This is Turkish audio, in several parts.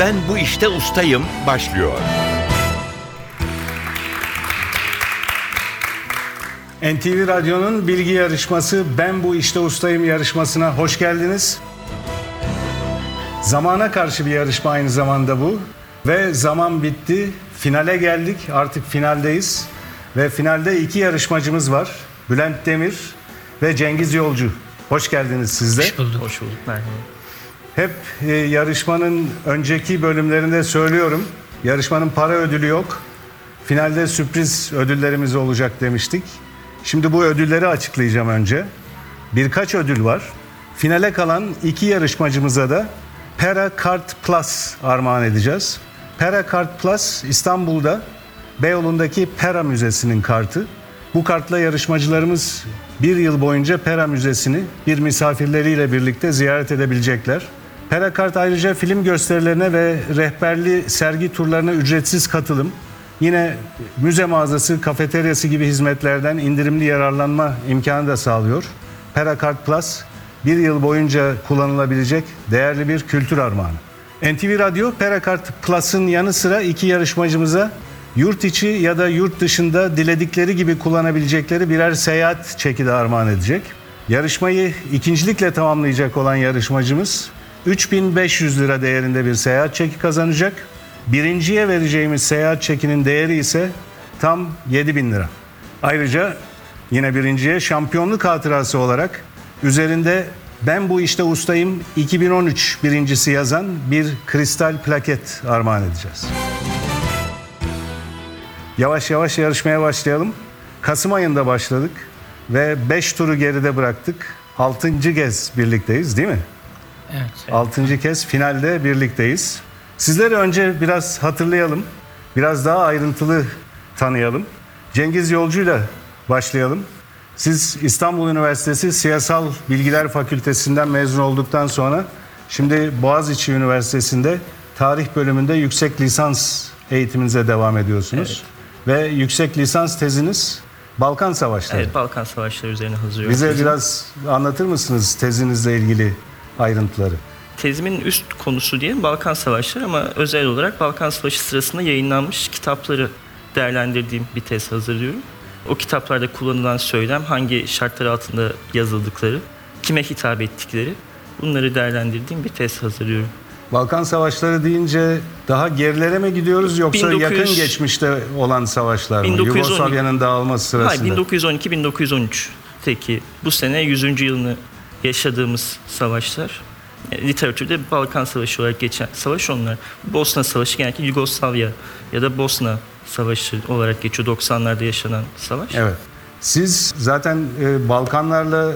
Ben bu işte ustayım başlıyor. NTV Radyo'nun bilgi yarışması Ben Bu İşte Ustayım yarışmasına hoş geldiniz. Zamana karşı bir yarışma aynı zamanda bu. Ve zaman bitti. Finale geldik. Artık finaldeyiz. Ve finalde iki yarışmacımız var. Bülent Demir ve Cengiz Yolcu. Hoş geldiniz siz de. Hoş bulduk. Hoş bulduk. Merhaba. Hep e, yarışmanın önceki bölümlerinde söylüyorum. Yarışmanın para ödülü yok. Finalde sürpriz ödüllerimiz olacak demiştik. Şimdi bu ödülleri açıklayacağım önce. Birkaç ödül var. Finale kalan iki yarışmacımıza da Pera Kart Plus armağan edeceğiz. Pera Kart Plus İstanbul'da Beyoğlu'ndaki Pera Müzesi'nin kartı. Bu kartla yarışmacılarımız bir yıl boyunca Pera Müzesi'ni bir misafirleriyle birlikte ziyaret edebilecekler. Pera Kart ayrıca film gösterilerine ve rehberli sergi turlarına ücretsiz katılım, yine müze mağazası, kafeteryası gibi hizmetlerden indirimli yararlanma imkanı da sağlıyor. Pera Kart Plus bir yıl boyunca kullanılabilecek değerli bir kültür armağanı. NTV Radyo Perakart Plus'ın yanı sıra iki yarışmacımıza yurt içi ya da yurt dışında diledikleri gibi kullanabilecekleri birer seyahat çeki de armağan edecek. Yarışmayı ikincilikle tamamlayacak olan yarışmacımız 3500 lira değerinde bir seyahat çeki kazanacak. Birinciye vereceğimiz seyahat çekinin değeri ise tam 7000 lira. Ayrıca yine birinciye şampiyonluk hatırası olarak üzerinde ben bu işte ustayım 2013 birincisi yazan bir kristal plaket armağan edeceğiz. Yavaş yavaş yarışmaya başlayalım. Kasım ayında başladık ve 5 turu geride bıraktık. 6. kez birlikteyiz değil mi? Evet. 6. kez finalde birlikteyiz. Sizleri önce biraz hatırlayalım. Biraz daha ayrıntılı tanıyalım. Cengiz Yolcu'yla başlayalım. Siz İstanbul Üniversitesi Siyasal Bilgiler Fakültesinden mezun olduktan sonra şimdi Boğaziçi Üniversitesi'nde tarih bölümünde yüksek lisans eğitiminize devam ediyorsunuz. Ve yüksek lisans teziniz Balkan Savaşları. Evet, Balkan Savaşları üzerine hazırlıyorum. Bize biraz anlatır mısınız tezinizle ilgili ayrıntıları? Tezimin üst konusu diyelim Balkan Savaşları ama özel olarak Balkan Savaşı sırasında yayınlanmış kitapları değerlendirdiğim bir tez hazırlıyorum. O kitaplarda kullanılan söylem, hangi şartlar altında yazıldıkları, kime hitap ettikleri bunları değerlendirdiğim bir tez hazırlıyorum. Balkan Savaşları deyince daha gerilere mi gidiyoruz yoksa 1900 yakın geçmişte olan savaşlar mı? 1912 Yugoslavya'nın dağılması sırasında. Hayır 1912-1913 teki bu sene 100. yılını yaşadığımız savaşlar. E, Literatürde Balkan Savaşı olarak geçen savaş onlar. Bosna Savaşı genellikle Yugoslavya ya da Bosna Savaşı olarak geçiyor 90'larda yaşanan savaş. Evet. Siz zaten e, Balkanlarla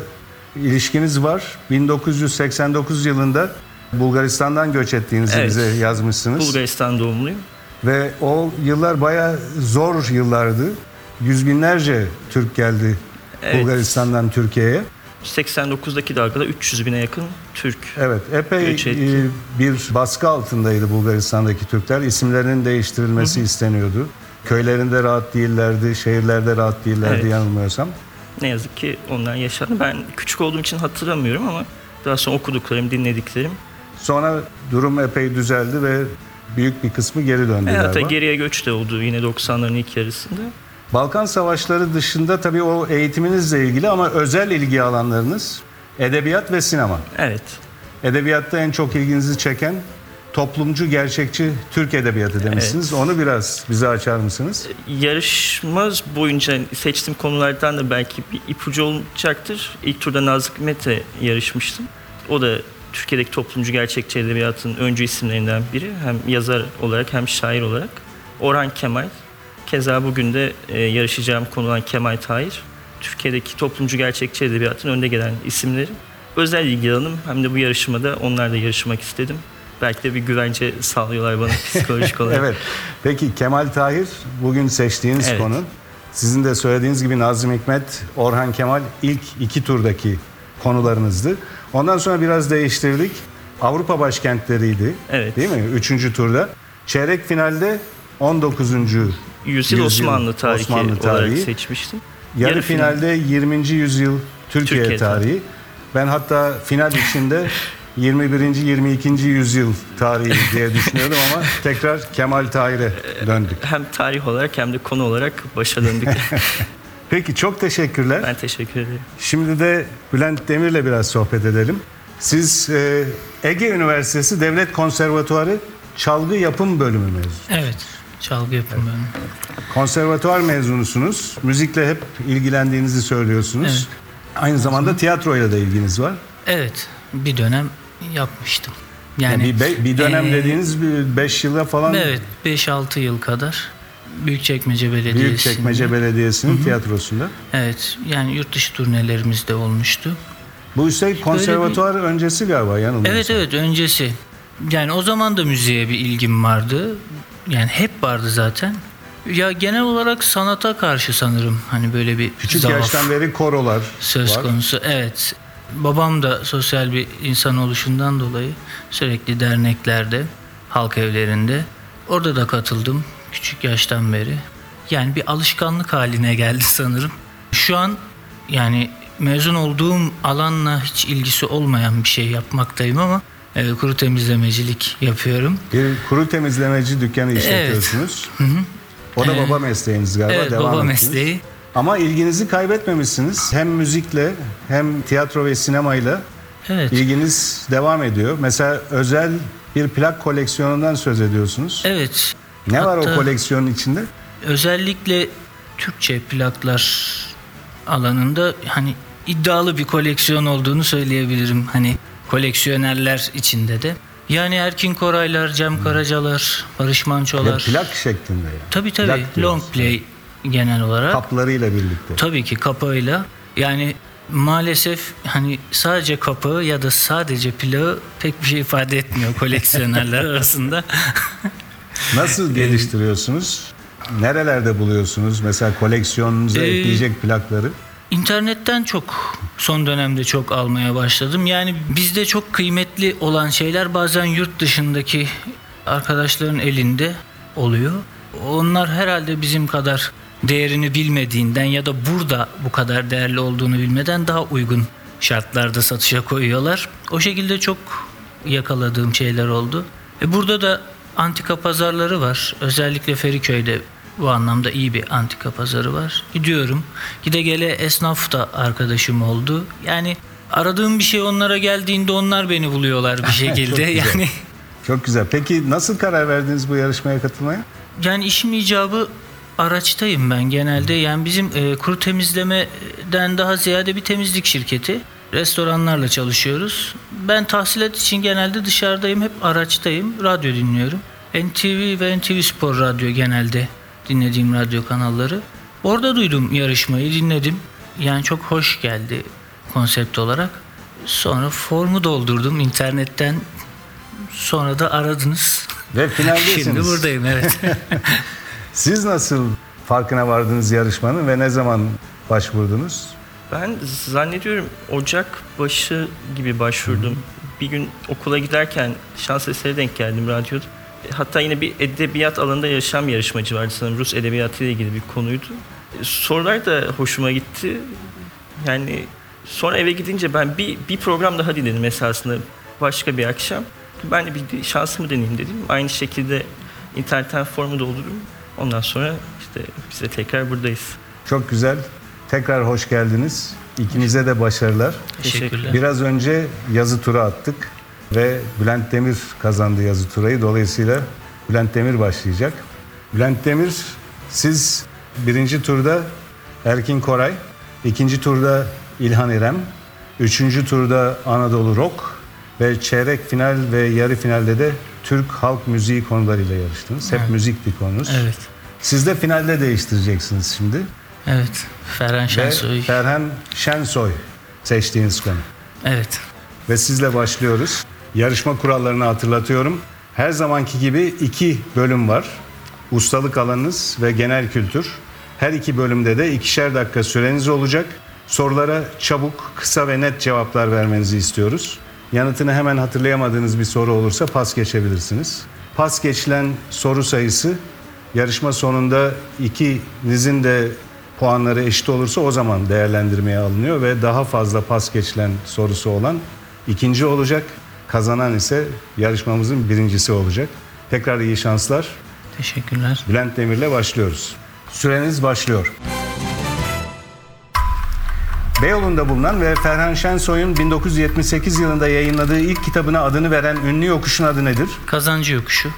ilişkiniz var. 1989 yılında Bulgaristan'dan göç ettiğinizi Evet. bize yazmışsınız. Bulgaristan doğumluyum. Ve o yıllar bayağı zor yıllardı. Yüz binlerce Türk geldi Evet. Bulgaristan'dan Türkiye'ye. 89'daki dalgada 300 bine yakın Türk. Evet, epey e, bir baskı altındaydı Bulgaristan'daki Türkler. İsimlerinin değiştirilmesi isteniyordu. Köylerinde rahat değillerdi, şehirlerde rahat değillerdi Evet. yanılmıyorsam. Ne yazık ki onlar yaşandı. Ben küçük olduğum için hatırlamıyorum ama daha sonra okuduklarım, dinlediklerim. Sonra durum epey düzeldi ve büyük bir kısmı geri döndü E, hatta galiba. geriye göç de oldu yine 90'ların ilk yarısında. Balkan Savaşları dışında tabii o eğitiminizle ilgili ama özel ilgi alanlarınız edebiyat ve sinema. Evet. Edebiyatta en çok ilginizi çeken toplumcu, gerçekçi Türk edebiyatı demişsiniz. Onu biraz bize açar mısınız? Yarışma boyunca seçtiğim konulardan da belki bir ipucu olacaktır. İlk turda Nazlı Hikmet'le yarışmıştım. O da Türkiye'deki toplumcu gerçekçi edebiyatın öncü isimlerinden biri. Hem yazar olarak hem şair olarak. Orhan Kemal. Keza bugün de e, yarışacağım konu olan Kemal Tahir. Türkiye'deki toplumcu gerçekçi edebiyatın önde gelen isimleri. Özel ilgi alanım hem de bu yarışmada onlarla yarışmak istedim. Belki de bir güvence sağlıyorlar bana psikolojik olarak. Evet. Peki Kemal Tahir bugün seçtiğiniz Evet. konu. Sizin de söylediğiniz gibi Nazım Hikmet, Orhan Kemal ilk iki turdaki konularınızdı. Ondan sonra biraz değiştirdik. Avrupa başkentleriydi. Evet. Değil mi? Üçüncü turda. Çeyrek finalde 19. Yüzyıl Yüzyıl Osmanlı tarihi, Osmanlı olarak tarihi. seçmiştim. Yarı, Yarı final- finalde 20. yüzyıl Türkiye, Türkiye tarihi. Ben hatta final içinde 21. 22. yüzyıl tarihi diye düşünüyordum ama tekrar Kemal Tahir'e döndük. Hem tarih olarak hem de konu olarak başa döndük. Peki çok teşekkürler. ben teşekkür ederim. Şimdi de Bülent Demir'le biraz sohbet edelim. Siz e, Ege Üniversitesi Devlet Konservatuarı Çalgı Yapım Bölümü mezunu. Evet. Çalgı yapım bölümü. Konservatuar mezunusunuz. Müzikle hep ilgilendiğinizi söylüyorsunuz. Aynı zamanda tiyatroyla da ilginiz var. Evet. Bir dönem yapmıştım. Yani Yani bir, be- bir dönem eee, dediğiniz 5 yıla falan Evet. 5-6 yıl kadar Büyükçekmece Belediyesi'nde. Büyükçekmece Belediyesi'nin tiyatrosunda. Evet. Yani yurt dışı turnelerimiz de olmuştu. Bu üstelik konservatuar öncesi galiba yanılmıyorsam. Evet evet öncesi. Yani o zaman da müziğe bir ilgim vardı. Yani hep vardı zaten. Ya genel olarak sanata karşı sanırım hani böyle bir Küçük zaaf yaştan beri korolar söz var. konusu. Evet. Babam da sosyal bir insan oluşundan dolayı sürekli derneklerde, halk evlerinde orada da katıldım küçük yaştan beri. Yani bir alışkanlık haline geldi sanırım. Şu an yani mezun olduğum alanla hiç ilgisi olmayan bir şey yapmaktayım ama e, kuru temizlemecilik yapıyorum. Bir kuru temizlemeci dükkanı işletiyorsunuz. O da baba mesleğiniz galiba. Evet Devam baba ettiniz. mesleği. Ama ilginizi kaybetmemişsiniz. Hem müzikle hem tiyatro ve sinemayla Evet. ilginiz devam ediyor. Mesela özel bir plak koleksiyonundan söz ediyorsunuz. Evet. Ne var o Hatta- koleksiyonun içinde? özellikle Türkçe plaklar alanında hani iddialı bir koleksiyon olduğunu söyleyebilirim. Hani koleksiyonerler içinde de. Yani Erkin Koraylar, Cem Karacalar, Barış Mançolar. plak şeklinde yani. Tabii tabii Plak long play genel olarak. Kaplarıyla birlikte. Tabii ki kapağıyla. Yani maalesef hani sadece kapağı ya da sadece plağı pek bir şey ifade etmiyor koleksiyonerler arasında. Nasıl geliştiriyorsunuz? Nerelerde buluyorsunuz? Mesela koleksiyonunuza Ee, ekleyecek plakları. İnternetten çok son dönemde çok almaya başladım. Yani bizde çok kıymetli olan şeyler bazen yurt dışındaki arkadaşların elinde oluyor. Onlar herhalde bizim kadar değerini bilmediğinden ya da burada bu kadar değerli olduğunu bilmeden daha uygun şartlarda satışa koyuyorlar. O şekilde çok yakaladığım şeyler oldu. E burada da antika pazarları var. Özellikle Feriköy'de bu anlamda iyi bir antika pazarı var. Gidiyorum. Gide gele esnaf da arkadaşım oldu. Yani aradığım bir şey onlara geldiğinde onlar beni buluyorlar bir şekilde. yani Çok güzel. Peki nasıl karar verdiniz bu yarışmaya katılmaya? yani işim icabı araçtayım ben genelde. Yani bizim e, kuru temizlemeden daha ziyade bir temizlik şirketi. Restoranlarla çalışıyoruz. Ben tahsilat için genelde dışarıdayım. Hep araçtayım. Radyo dinliyorum. NTV ve NTV Spor Radyo genelde dinlediğim radyo kanalları. Orada duydum yarışmayı, dinledim. Yani çok hoş geldi konsept olarak. Sonra formu doldurdum internetten. Sonra da aradınız. Ve finaldesiniz. Şimdi buradayım evet. Siz nasıl farkına vardınız yarışmanın ve ne zaman başvurdunuz? Ben zannediyorum Ocak başı gibi başvurdum. Bir gün okula giderken şans eseri denk geldim radyoda. Hatta yine bir edebiyat alanında yaşam yarışmacı vardı sanırım. Rus edebiyatı ile ilgili bir konuydu. E, Sorular da hoşuma gitti. Yani sonra eve gidince ben bir, bir program daha dinledim esasında başka bir akşam. Ben de bir şansımı deneyeyim dedim. Aynı şekilde internetten formu doldururum. Ondan sonra işte biz de tekrar buradayız. Çok güzel. Tekrar hoş geldiniz. İkinize de başarılar. Teşekkürler. Biraz önce yazı tura attık ve Bülent Demir kazandı yazı turayı. Dolayısıyla Bülent Demir başlayacak. Bülent Demir, siz birinci turda Erkin Koray, ikinci turda İlhan İrem, üçüncü turda Anadolu Rock ve çeyrek final ve yarı finalde de Türk halk müziği konularıyla yarıştınız. Hep müzikti konunuz. Evet. Siz de finalde değiştireceksiniz şimdi. Evet. Ferhan Ve Şensoy. Ferhan Şensoy seçtiğiniz konu. Evet. Ve sizle başlıyoruz. Yarışma kurallarını hatırlatıyorum. Her zamanki gibi iki bölüm var. Ustalık alanınız ve genel kültür. Her iki bölümde de ikişer dakika süreniz olacak. Sorulara çabuk, kısa ve net cevaplar vermenizi istiyoruz. Yanıtını hemen hatırlayamadığınız bir soru olursa pas geçebilirsiniz. Pas geçilen soru sayısı yarışma sonunda ikinizin de puanları eşit olursa o zaman değerlendirmeye alınıyor ve daha fazla pas geçilen sorusu olan ikinci olacak. Kazanan ise yarışmamızın birincisi olacak. Tekrar iyi şanslar. Teşekkürler. Bülent Demir'le başlıyoruz. Süreniz başlıyor. Beyoğlu'nda bulunan ve Ferhan Şensoy'un 1978 yılında yayınladığı ilk kitabına adını veren ünlü yokuşun adı nedir? Kazancı yokuşu.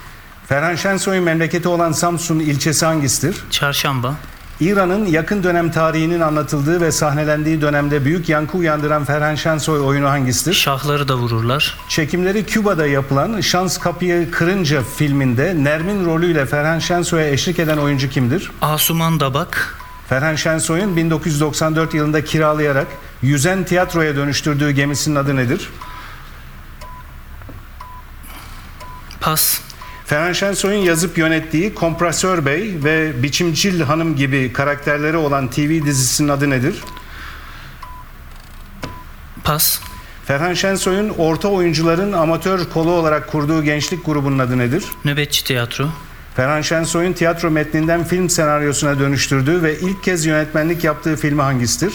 Ferhan Şensoy'un memleketi olan Samsun ilçesi hangisidir? Çarşamba. İran'ın yakın dönem tarihinin anlatıldığı ve sahnelendiği dönemde büyük yankı uyandıran Ferhan Şensoy oyunu hangisidir? Şahları da vururlar. Çekimleri Küba'da yapılan Şans Kapıyı Kırınca filminde Nermin rolüyle Ferhan Şensoy'a eşlik eden oyuncu kimdir? Asuman Dabak. Ferhan Şensoy'un 1994 yılında kiralayarak yüzen tiyatroya dönüştürdüğü gemisinin adı nedir? Pas. Ferhan Şensoy'un yazıp yönettiği Kompresör Bey ve Biçimcil Hanım gibi karakterleri olan TV dizisinin adı nedir? Pas. Ferhan Şensoy'un orta oyuncuların amatör kolu olarak kurduğu gençlik grubunun adı nedir? Nöbetçi tiyatro. Ferhan Şensoy'un tiyatro metninden film senaryosuna dönüştürdüğü ve ilk kez yönetmenlik yaptığı filmi hangisidir?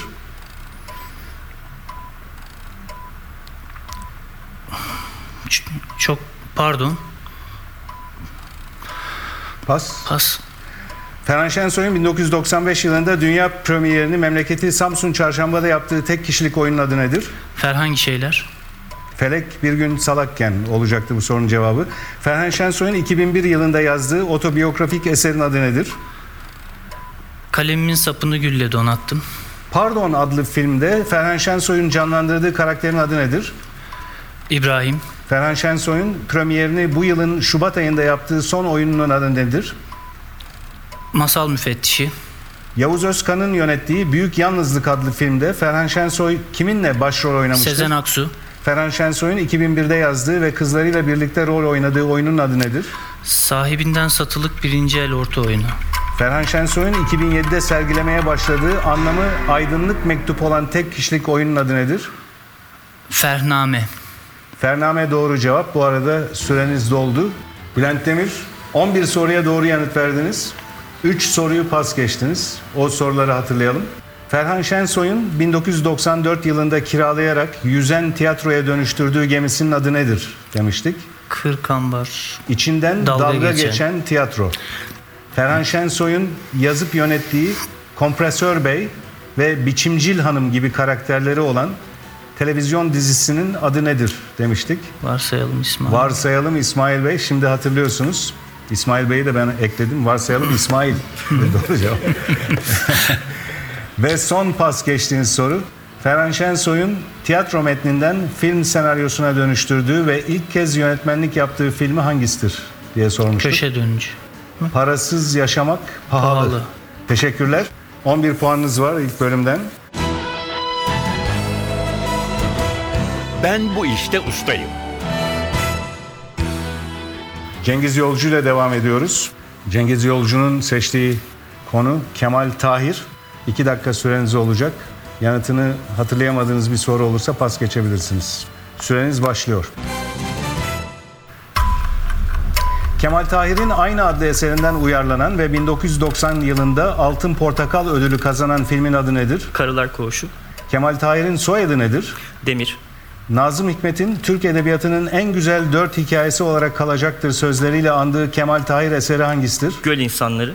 Çok pardon. Pas. Pas. Ferhan Şensoy'un 1995 yılında dünya premierini memleketi Samsun Çarşamba'da yaptığı tek kişilik oyunun adı nedir? Ferhangi şeyler. Felek bir gün salakken olacaktı bu sorunun cevabı. Ferhan Şensoy'un 2001 yılında yazdığı otobiyografik eserin adı nedir? Kalemimin sapını gülle donattım. Pardon adlı filmde Ferhan Şensoy'un canlandırdığı karakterin adı nedir? İbrahim. Ferhan Şensoy'un premierini bu yılın Şubat ayında yaptığı son oyununun adı nedir? Masal müfettişi. Yavuz Özkan'ın yönettiği Büyük Yalnızlık adlı filmde Ferhan Şensoy kiminle başrol oynamıştır? Sezen Aksu. Ferhan Şensoy'un 2001'de yazdığı ve kızlarıyla birlikte rol oynadığı oyunun adı nedir? Sahibinden satılık birinci el orta oyunu. Ferhan Şensoy'un 2007'de sergilemeye başladığı anlamı aydınlık mektup olan tek kişilik oyunun adı nedir? Fername. Fername doğru cevap. Bu arada süreniz doldu. Bülent Demir 11 soruya doğru yanıt verdiniz. 3 soruyu pas geçtiniz. O soruları hatırlayalım. Ferhan Şensoy'un 1994 yılında kiralayarak yüzen tiyatroya dönüştürdüğü gemisinin adı nedir demiştik. Kırkambar. İçinden Dalga dalga, geçen. geçen. tiyatro. Ferhan Şensoy'un yazıp yönettiği Kompresör Bey ve Biçimcil Hanım gibi karakterleri olan televizyon dizisinin adı nedir demiştik. Varsayalım İsmail. Varsayalım İsmail Bey. Şimdi hatırlıyorsunuz. İsmail Bey'i de ben ekledim. Varsayalım İsmail. Doğru cevap. Ve son pas geçtiğiniz soru. Ferhan Şensoy'un tiyatro metninden film senaryosuna dönüştürdüğü ve ilk kez yönetmenlik yaptığı filmi hangisidir diye sormuştuk. Köşe dönücü. Parasız yaşamak pahalı. Pahalı. Teşekkürler. 11 puanınız var ilk bölümden. Ben bu işte ustayım. Cengiz Yolcu ile devam ediyoruz. Cengiz Yolcu'nun seçtiği konu Kemal Tahir. İki dakika süreniz olacak. Yanıtını hatırlayamadığınız bir soru olursa pas geçebilirsiniz. Süreniz başlıyor. Kemal Tahir'in aynı adlı eserinden uyarlanan ve 1990 yılında Altın Portakal ödülü kazanan filmin adı nedir? Karılar Koğuşu. Kemal Tahir'in soyadı nedir? Demir. Nazım Hikmet'in Türk Edebiyatı'nın en güzel dört hikayesi olarak kalacaktır sözleriyle andığı Kemal Tahir eseri hangisidir? Göl insanları.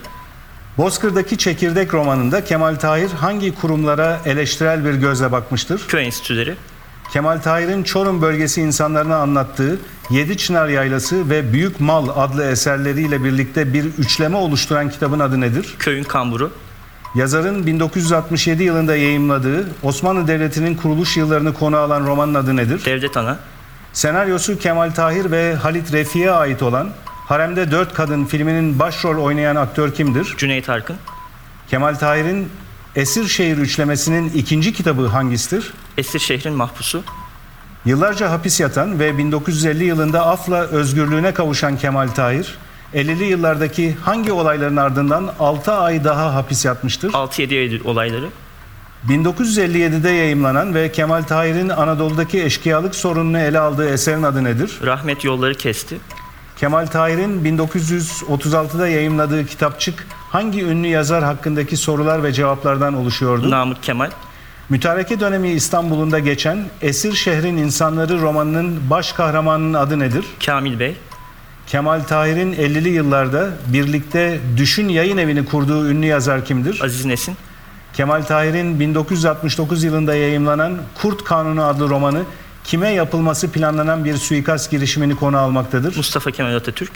Bozkır'daki Çekirdek romanında Kemal Tahir hangi kurumlara eleştirel bir gözle bakmıştır? Köy enstitüleri. Kemal Tahir'in Çorum bölgesi insanlarına anlattığı Yedi Çınar Yaylası ve Büyük Mal adlı eserleriyle birlikte bir üçleme oluşturan kitabın adı nedir? Köyün kamburu. Yazarın 1967 yılında yayımladığı Osmanlı Devleti'nin kuruluş yıllarını konu alan romanın adı nedir? Devlet Ana. Senaryosu Kemal Tahir ve Halit Refik'e ait olan Haremde Dört Kadın filminin başrol oynayan aktör kimdir? Cüneyt Arkın. Kemal Tahir'in Esir Şehir üçlemesinin ikinci kitabı hangisidir? Esir şehrin mahpusu. Yıllarca hapis yatan ve 1950 yılında afla özgürlüğüne kavuşan Kemal Tahir, 50'li yıllardaki hangi olayların ardından 6 ay daha hapis yatmıştır? 6-7 Eylül olayları. 1957'de yayımlanan ve Kemal Tahir'in Anadolu'daki eşkıyalık sorununu ele aldığı eserin adı nedir? Rahmet yolları kesti. Kemal Tahir'in 1936'da yayımladığı kitapçık hangi ünlü yazar hakkındaki sorular ve cevaplardan oluşuyordu? Namık Kemal. Mütareke dönemi İstanbul'unda geçen Esir Şehrin İnsanları romanının baş kahramanının adı nedir? Kamil Bey, Kemal Tahir'in 50'li yıllarda birlikte Düşün Yayın Evi'ni kurduğu ünlü yazar kimdir? Aziz Nesin, Kemal Tahir'in 1969 yılında yayımlanan Kurt Kanunu adlı romanı kime yapılması planlanan bir suikast girişimini konu almaktadır? Mustafa Kemal Atatürk,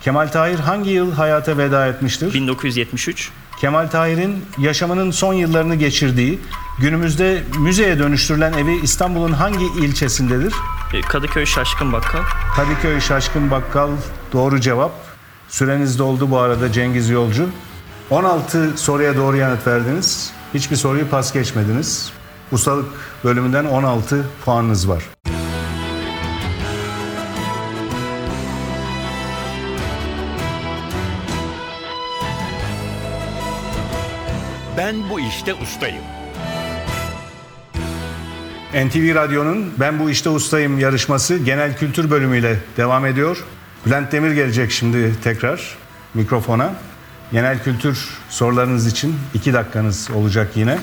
Kemal Tahir hangi yıl hayata veda etmiştir? 1973, Kemal Tahir'in yaşamının son yıllarını geçirdiği, günümüzde müzeye dönüştürülen evi İstanbul'un hangi ilçesindedir? E, Kadıköy Şaşkın Bakkal, Kadıköy Şaşkın Bakkal doğru cevap. Süreniz doldu bu arada Cengiz Yolcu. 16 soruya doğru yanıt verdiniz. Hiçbir soruyu pas geçmediniz. Ustalık bölümünden 16 puanınız var. Ben bu işte ustayım. NTV Radyo'nun Ben Bu İşte Ustayım yarışması genel kültür bölümüyle devam ediyor. Bülent Demir gelecek şimdi tekrar mikrofona. Genel kültür sorularınız için iki dakikanız olacak yine.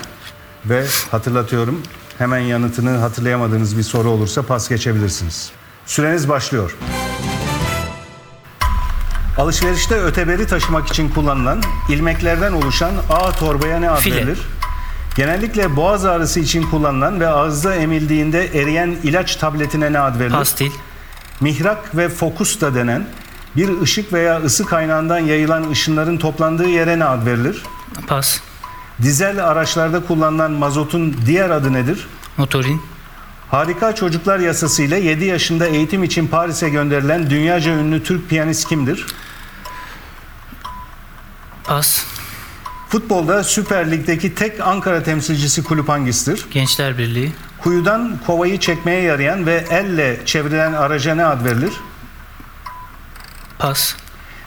Ve hatırlatıyorum hemen yanıtını hatırlayamadığınız bir soru olursa pas geçebilirsiniz. Süreniz başlıyor. Alışverişte öteberi taşımak için kullanılan ilmeklerden oluşan ağ torbaya ne ad File. verilir? Genellikle boğaz ağrısı için kullanılan ve ağızda emildiğinde eriyen ilaç tabletine ne ad verilir? Pastil, Mihrak ve fokus da denen bir ışık veya ısı kaynağından yayılan ışınların toplandığı yere ne ad verilir? pas, Dizel araçlarda kullanılan mazotun diğer adı nedir? motorin, Harika Çocuklar Yasası ile 7 yaşında eğitim için Paris'e gönderilen dünyaca ünlü Türk piyanist kimdir? pas, Futbolda Süper Lig'deki tek Ankara temsilcisi kulüp hangisidir? Gençler Birliği, Kuyudan kovayı çekmeye yarayan ve elle çevrilen araca ne ad verilir? pas,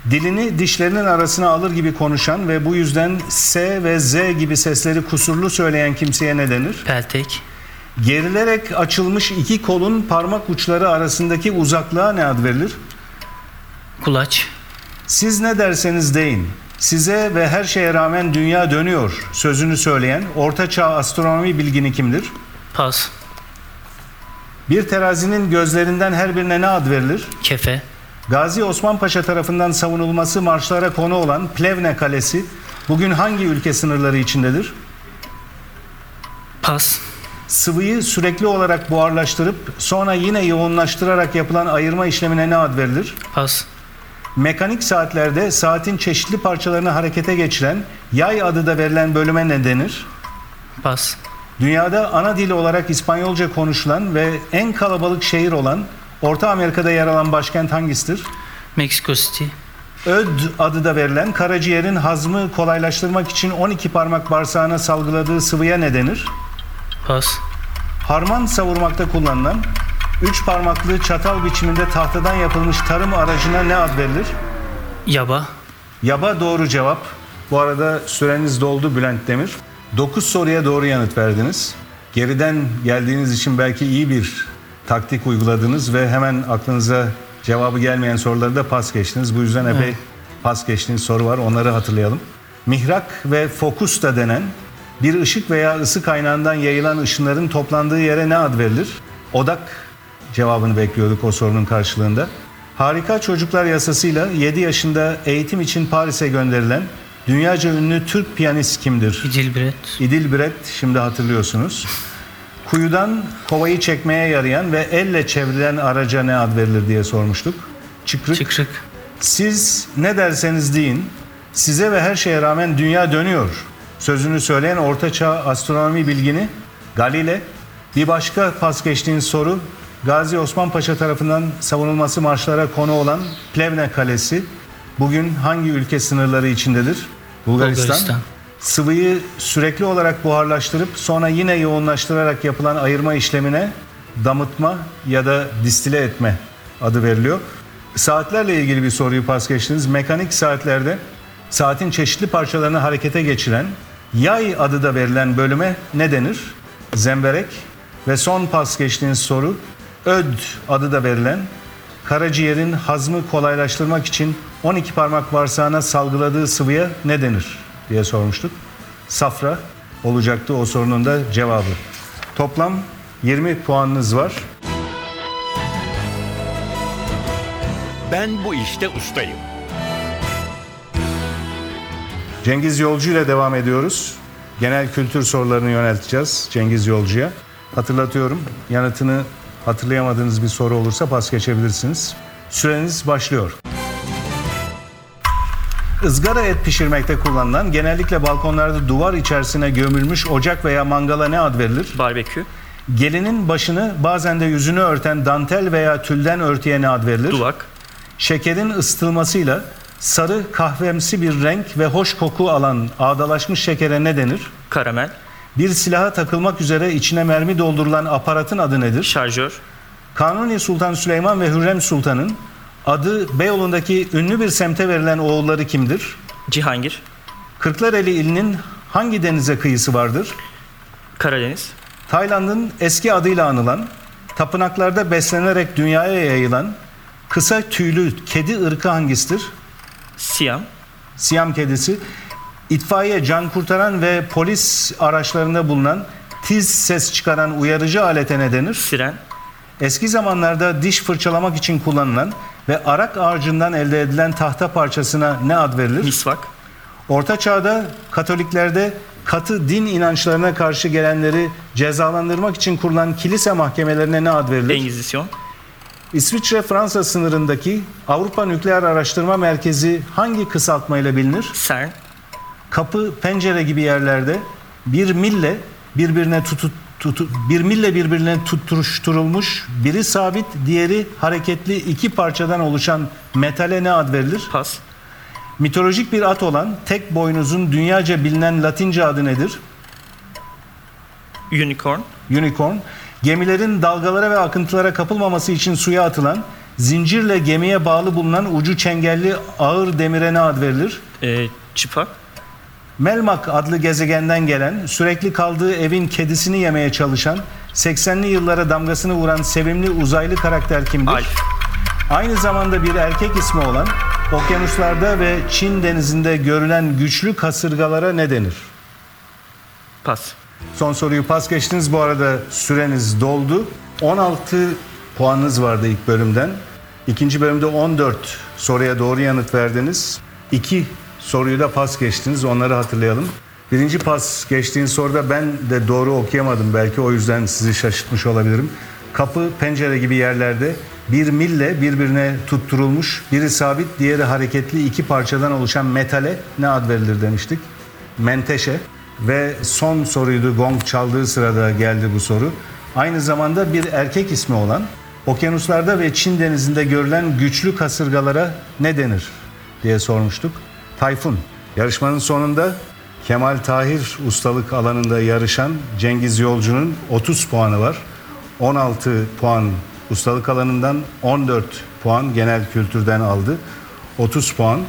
Dilini dişlerinin arasına alır gibi konuşan ve bu yüzden S ve Z gibi sesleri kusurlu söyleyen kimseye ne denir? peltek, Gerilerek açılmış iki kolun parmak uçları arasındaki uzaklığa ne ad verilir? kulaç, Siz ne derseniz deyin. Size ve her şeye rağmen dünya dönüyor sözünü söyleyen ortaçağ astronomi bilgini kimdir? pas, Bir terazinin gözlerinden her birine ne ad verilir? kefe, Gazi Osman Paşa tarafından savunulması marşlara konu olan Plevne Kalesi bugün hangi ülke sınırları içindedir? pas, Sıvıyı sürekli olarak buharlaştırıp sonra yine yoğunlaştırarak yapılan ayırma işlemine ne ad verilir? pas, Mekanik saatlerde saatin çeşitli parçalarını harekete geçiren yay adı da verilen bölüme ne denir? pas, Dünyada ana dil olarak İspanyolca konuşulan ve en kalabalık şehir olan Orta Amerika'da yer alan başkent hangisidir? Mexico City, Öd adı da verilen karaciğerin hazmı kolaylaştırmak için 12 parmak bağırsağına salgıladığı sıvıya ne denir? pas, Harman savurmakta kullanılan 3 parmaklı çatal biçiminde tahtadan yapılmış tarım aracına ne ad verilir? yaba, Yaba doğru cevap. Bu arada süreniz doldu Bülent Demir. 9 soruya doğru yanıt verdiniz. Geriden geldiğiniz için belki iyi bir taktik uyguladınız ve hemen aklınıza cevabı gelmeyen soruları da pas geçtiniz. Bu yüzden epey pas geçtiğiniz soru var. Onları hatırlayalım. Mihrak ve fokus da denen bir ışık veya ısı kaynağından yayılan ışınların toplandığı yere ne ad verilir? Odak cevabını bekliyorduk o sorunun karşılığında. Harika Çocuklar Yasası'yla 7 yaşında eğitim için Paris'e gönderilen dünyaca ünlü Türk piyanist kimdir? İdilbret, İdil Biret şimdi hatırlıyorsunuz. Kuyudan kovayı çekmeye yarayan ve elle çevrilen araca ne ad verilir diye sormuştuk. Çıkrık. çıkrık, Siz ne derseniz deyin, size ve her şeye rağmen dünya dönüyor. Sözünü söyleyen ortaçağ astronomi bilgini Galile. Bir başka pas geçtiğiniz soru Gazi Osman Paşa tarafından savunulması marşlara konu olan Plevne Kalesi bugün hangi ülke sınırları içindedir? Bulgaristan. Bulgaristan. Sıvıyı sürekli olarak buharlaştırıp sonra yine yoğunlaştırarak yapılan ayırma işlemine damıtma ya da distile etme adı veriliyor. Saatlerle ilgili bir soruyu pas geçtiniz. Mekanik saatlerde saatin çeşitli parçalarını harekete geçiren yay adı da verilen bölüme ne denir? Zemberek ve son pas geçtiğiniz soru öd adı da verilen karaciğerin hazmı kolaylaştırmak için 12 parmak bağırsağına salgıladığı sıvıya ne denir diye sormuştuk. Safra. olacaktı o sorunun da cevabı. Toplam 20 puanınız var. Ben bu işte ustayım. Cengiz Yolcu ile devam ediyoruz. Genel kültür sorularını yönelteceğiz Cengiz Yolcu'ya. Hatırlatıyorum. Yanıtını hatırlayamadığınız bir soru olursa pas geçebilirsiniz. Süreniz başlıyor. Izgara et pişirmekte kullanılan, genellikle balkonlarda duvar içerisine gömülmüş ocak veya mangala ne ad verilir? Barbekü, Gelinin başını bazen de yüzünü örten dantel veya tülden örtüye ne ad verilir? duvak, Şekerin ısıtılmasıyla sarı kahvemsi bir renk ve hoş koku alan ağdalaşmış şekere ne denir? karamel, Bir silaha takılmak üzere içine mermi doldurulan aparatın adı nedir? şarjör, Kanuni Sultan Süleyman ve Hürrem Sultan'ın adı Beyoğlu'ndaki ünlü bir semte verilen oğulları kimdir? Cihangir, Kırklareli ilinin hangi denize kıyısı vardır? Karadeniz, Tayland'ın eski adıyla anılan, tapınaklarda beslenerek dünyaya yayılan kısa tüylü kedi ırkı hangisidir? Siyam, Siyam kedisi, itfaiye, can kurtaran ve polis araçlarında bulunan tiz ses çıkaran uyarıcı alete ne denir? siren, Eski zamanlarda diş fırçalamak için kullanılan ve arak ağacından elde edilen tahta parçasına ne ad verilir? misvak, Orta çağda Katoliklerde katı din inançlarına karşı gelenleri cezalandırmak için kurulan kilise mahkemelerine ne ad verilir? Engizisyon, İsviçre-Fransa sınırındaki Avrupa Nükleer Araştırma Merkezi hangi kısaltmayla bilinir? CERN, kapı, pencere gibi yerlerde bir mille birbirine tutu, tutu, bir mille birbirine tutturuşturulmuş, biri sabit, diğeri hareketli iki parçadan oluşan metale ne ad verilir? pas, Mitolojik bir at olan tek boynuzun dünyaca bilinen Latince adı nedir? unicorn, Unicorn. Gemilerin dalgalara ve akıntılara kapılmaması için suya atılan, zincirle gemiye bağlı bulunan ucu çengelli ağır demire ne ad verilir? e, çıpa, Melmak adlı gezegenden gelen, sürekli kaldığı evin kedisini yemeye çalışan, 80'li yıllara damgasını vuran sevimli uzaylı karakter kimdir? Alf, Aynı zamanda bir erkek ismi olan, okyanuslarda ve Çin denizinde görülen güçlü kasırgalara ne denir? pas, Son soruyu pas geçtiniz. Bu arada süreniz doldu. 16 puanınız vardı ilk bölümden. İkinci bölümde 14 soruya doğru yanıt verdiniz. İki soruyu da pas geçtiniz. Onları hatırlayalım. Birinci pas geçtiğin soruda ben de doğru okuyamadım. Belki o yüzden sizi şaşırtmış olabilirim. Kapı, pencere gibi yerlerde bir mille birbirine tutturulmuş, biri sabit, diğeri hareketli iki parçadan oluşan metale ne ad verilir demiştik? Menteşe. Ve son soruydu gong çaldığı sırada geldi bu soru. Aynı zamanda bir erkek ismi olan okyanuslarda ve Çin denizinde görülen güçlü kasırgalara ne denir diye sormuştuk. Tayfun. Yarışmanın sonunda Kemal Tahir ustalık alanında yarışan Cengiz Yolcu'nun 30 puanı var. 16 puan ustalık alanından 14 puan genel kültürden aldı. 30 puan.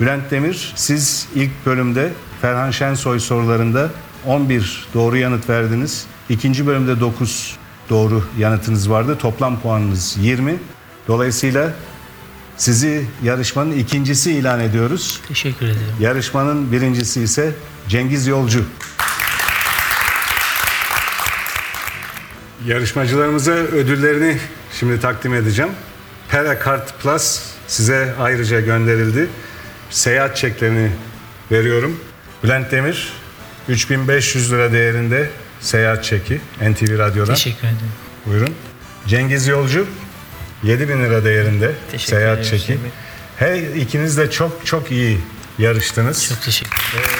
Bülent Demir siz ilk bölümde Ferhan Şensoy sorularında 11 doğru yanıt verdiniz. İkinci bölümde 9 doğru yanıtınız vardı. Toplam puanınız 20. Dolayısıyla sizi yarışmanın ikincisi ilan ediyoruz. teşekkür ederim. Yarışmanın birincisi ise Cengiz Yolcu. Yarışmacılarımıza ödüllerini şimdi takdim edeceğim. Perakart Plus size ayrıca gönderildi. Seyahat çeklerini veriyorum. Bülent Demir 3500 lira değerinde seyahat çeki NTV Radyo'dan. Teşekkür ederim. Buyurun. Cengiz Yolcu 7000 lira değerinde Teşekkür seyahat ederim çeki. Her ikiniz de çok çok iyi yarıştınız. Çok teşekkür ederim.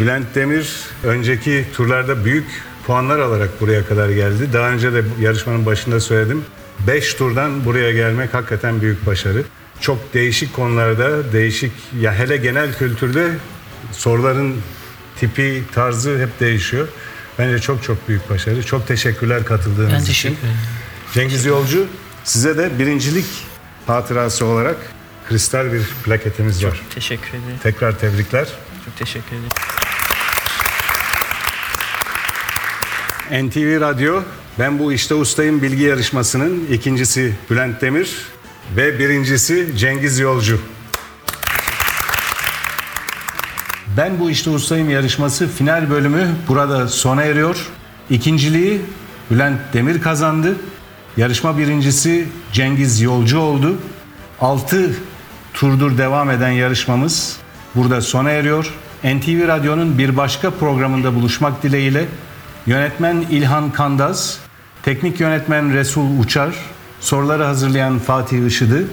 Bülent Demir önceki turlarda büyük puanlar alarak buraya kadar geldi. Daha önce de yarışmanın başında söyledim. 5 turdan buraya gelmek hakikaten büyük başarı. Çok değişik konularda, değişik ya hele genel kültürde soruların tipi, tarzı hep değişiyor. Bence çok çok büyük başarı. Çok teşekkürler katıldığınız Ben için. teşekkür ederim. Cengiz Yolcu size de birincilik hatırası olarak kristal bir plaketimiz var. teşekkür ederim, Tekrar tebrikler. çok teşekkür ederim. NTV Radyo Ben Bu İşte Ustayım bilgi yarışmasının ikincisi Bülent Demir ve birincisi Cengiz Yolcu. Ben bu işte ustayım yarışması final bölümü burada sona eriyor. İkinciliği Bülent Demir kazandı. Yarışma birincisi Cengiz Yolcu oldu. 6 turdur devam eden yarışmamız burada sona eriyor. NTV Radyo'nun bir başka programında buluşmak dileğiyle yönetmen İlhan Kandaz, teknik yönetmen Resul Uçar, soruları hazırlayan Fatih Işıdı,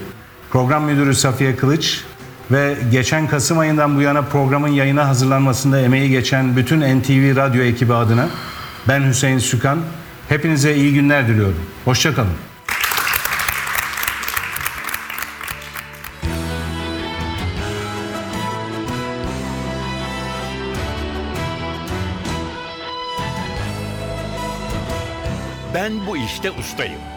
program müdürü Safiye Kılıç ve geçen Kasım ayından bu yana programın yayına hazırlanmasında emeği geçen bütün NTV Radyo ekibi adına ben Hüseyin Sükan. Hepinize iyi günler diliyorum. Hoşçakalın. Ben bu işte ustayım.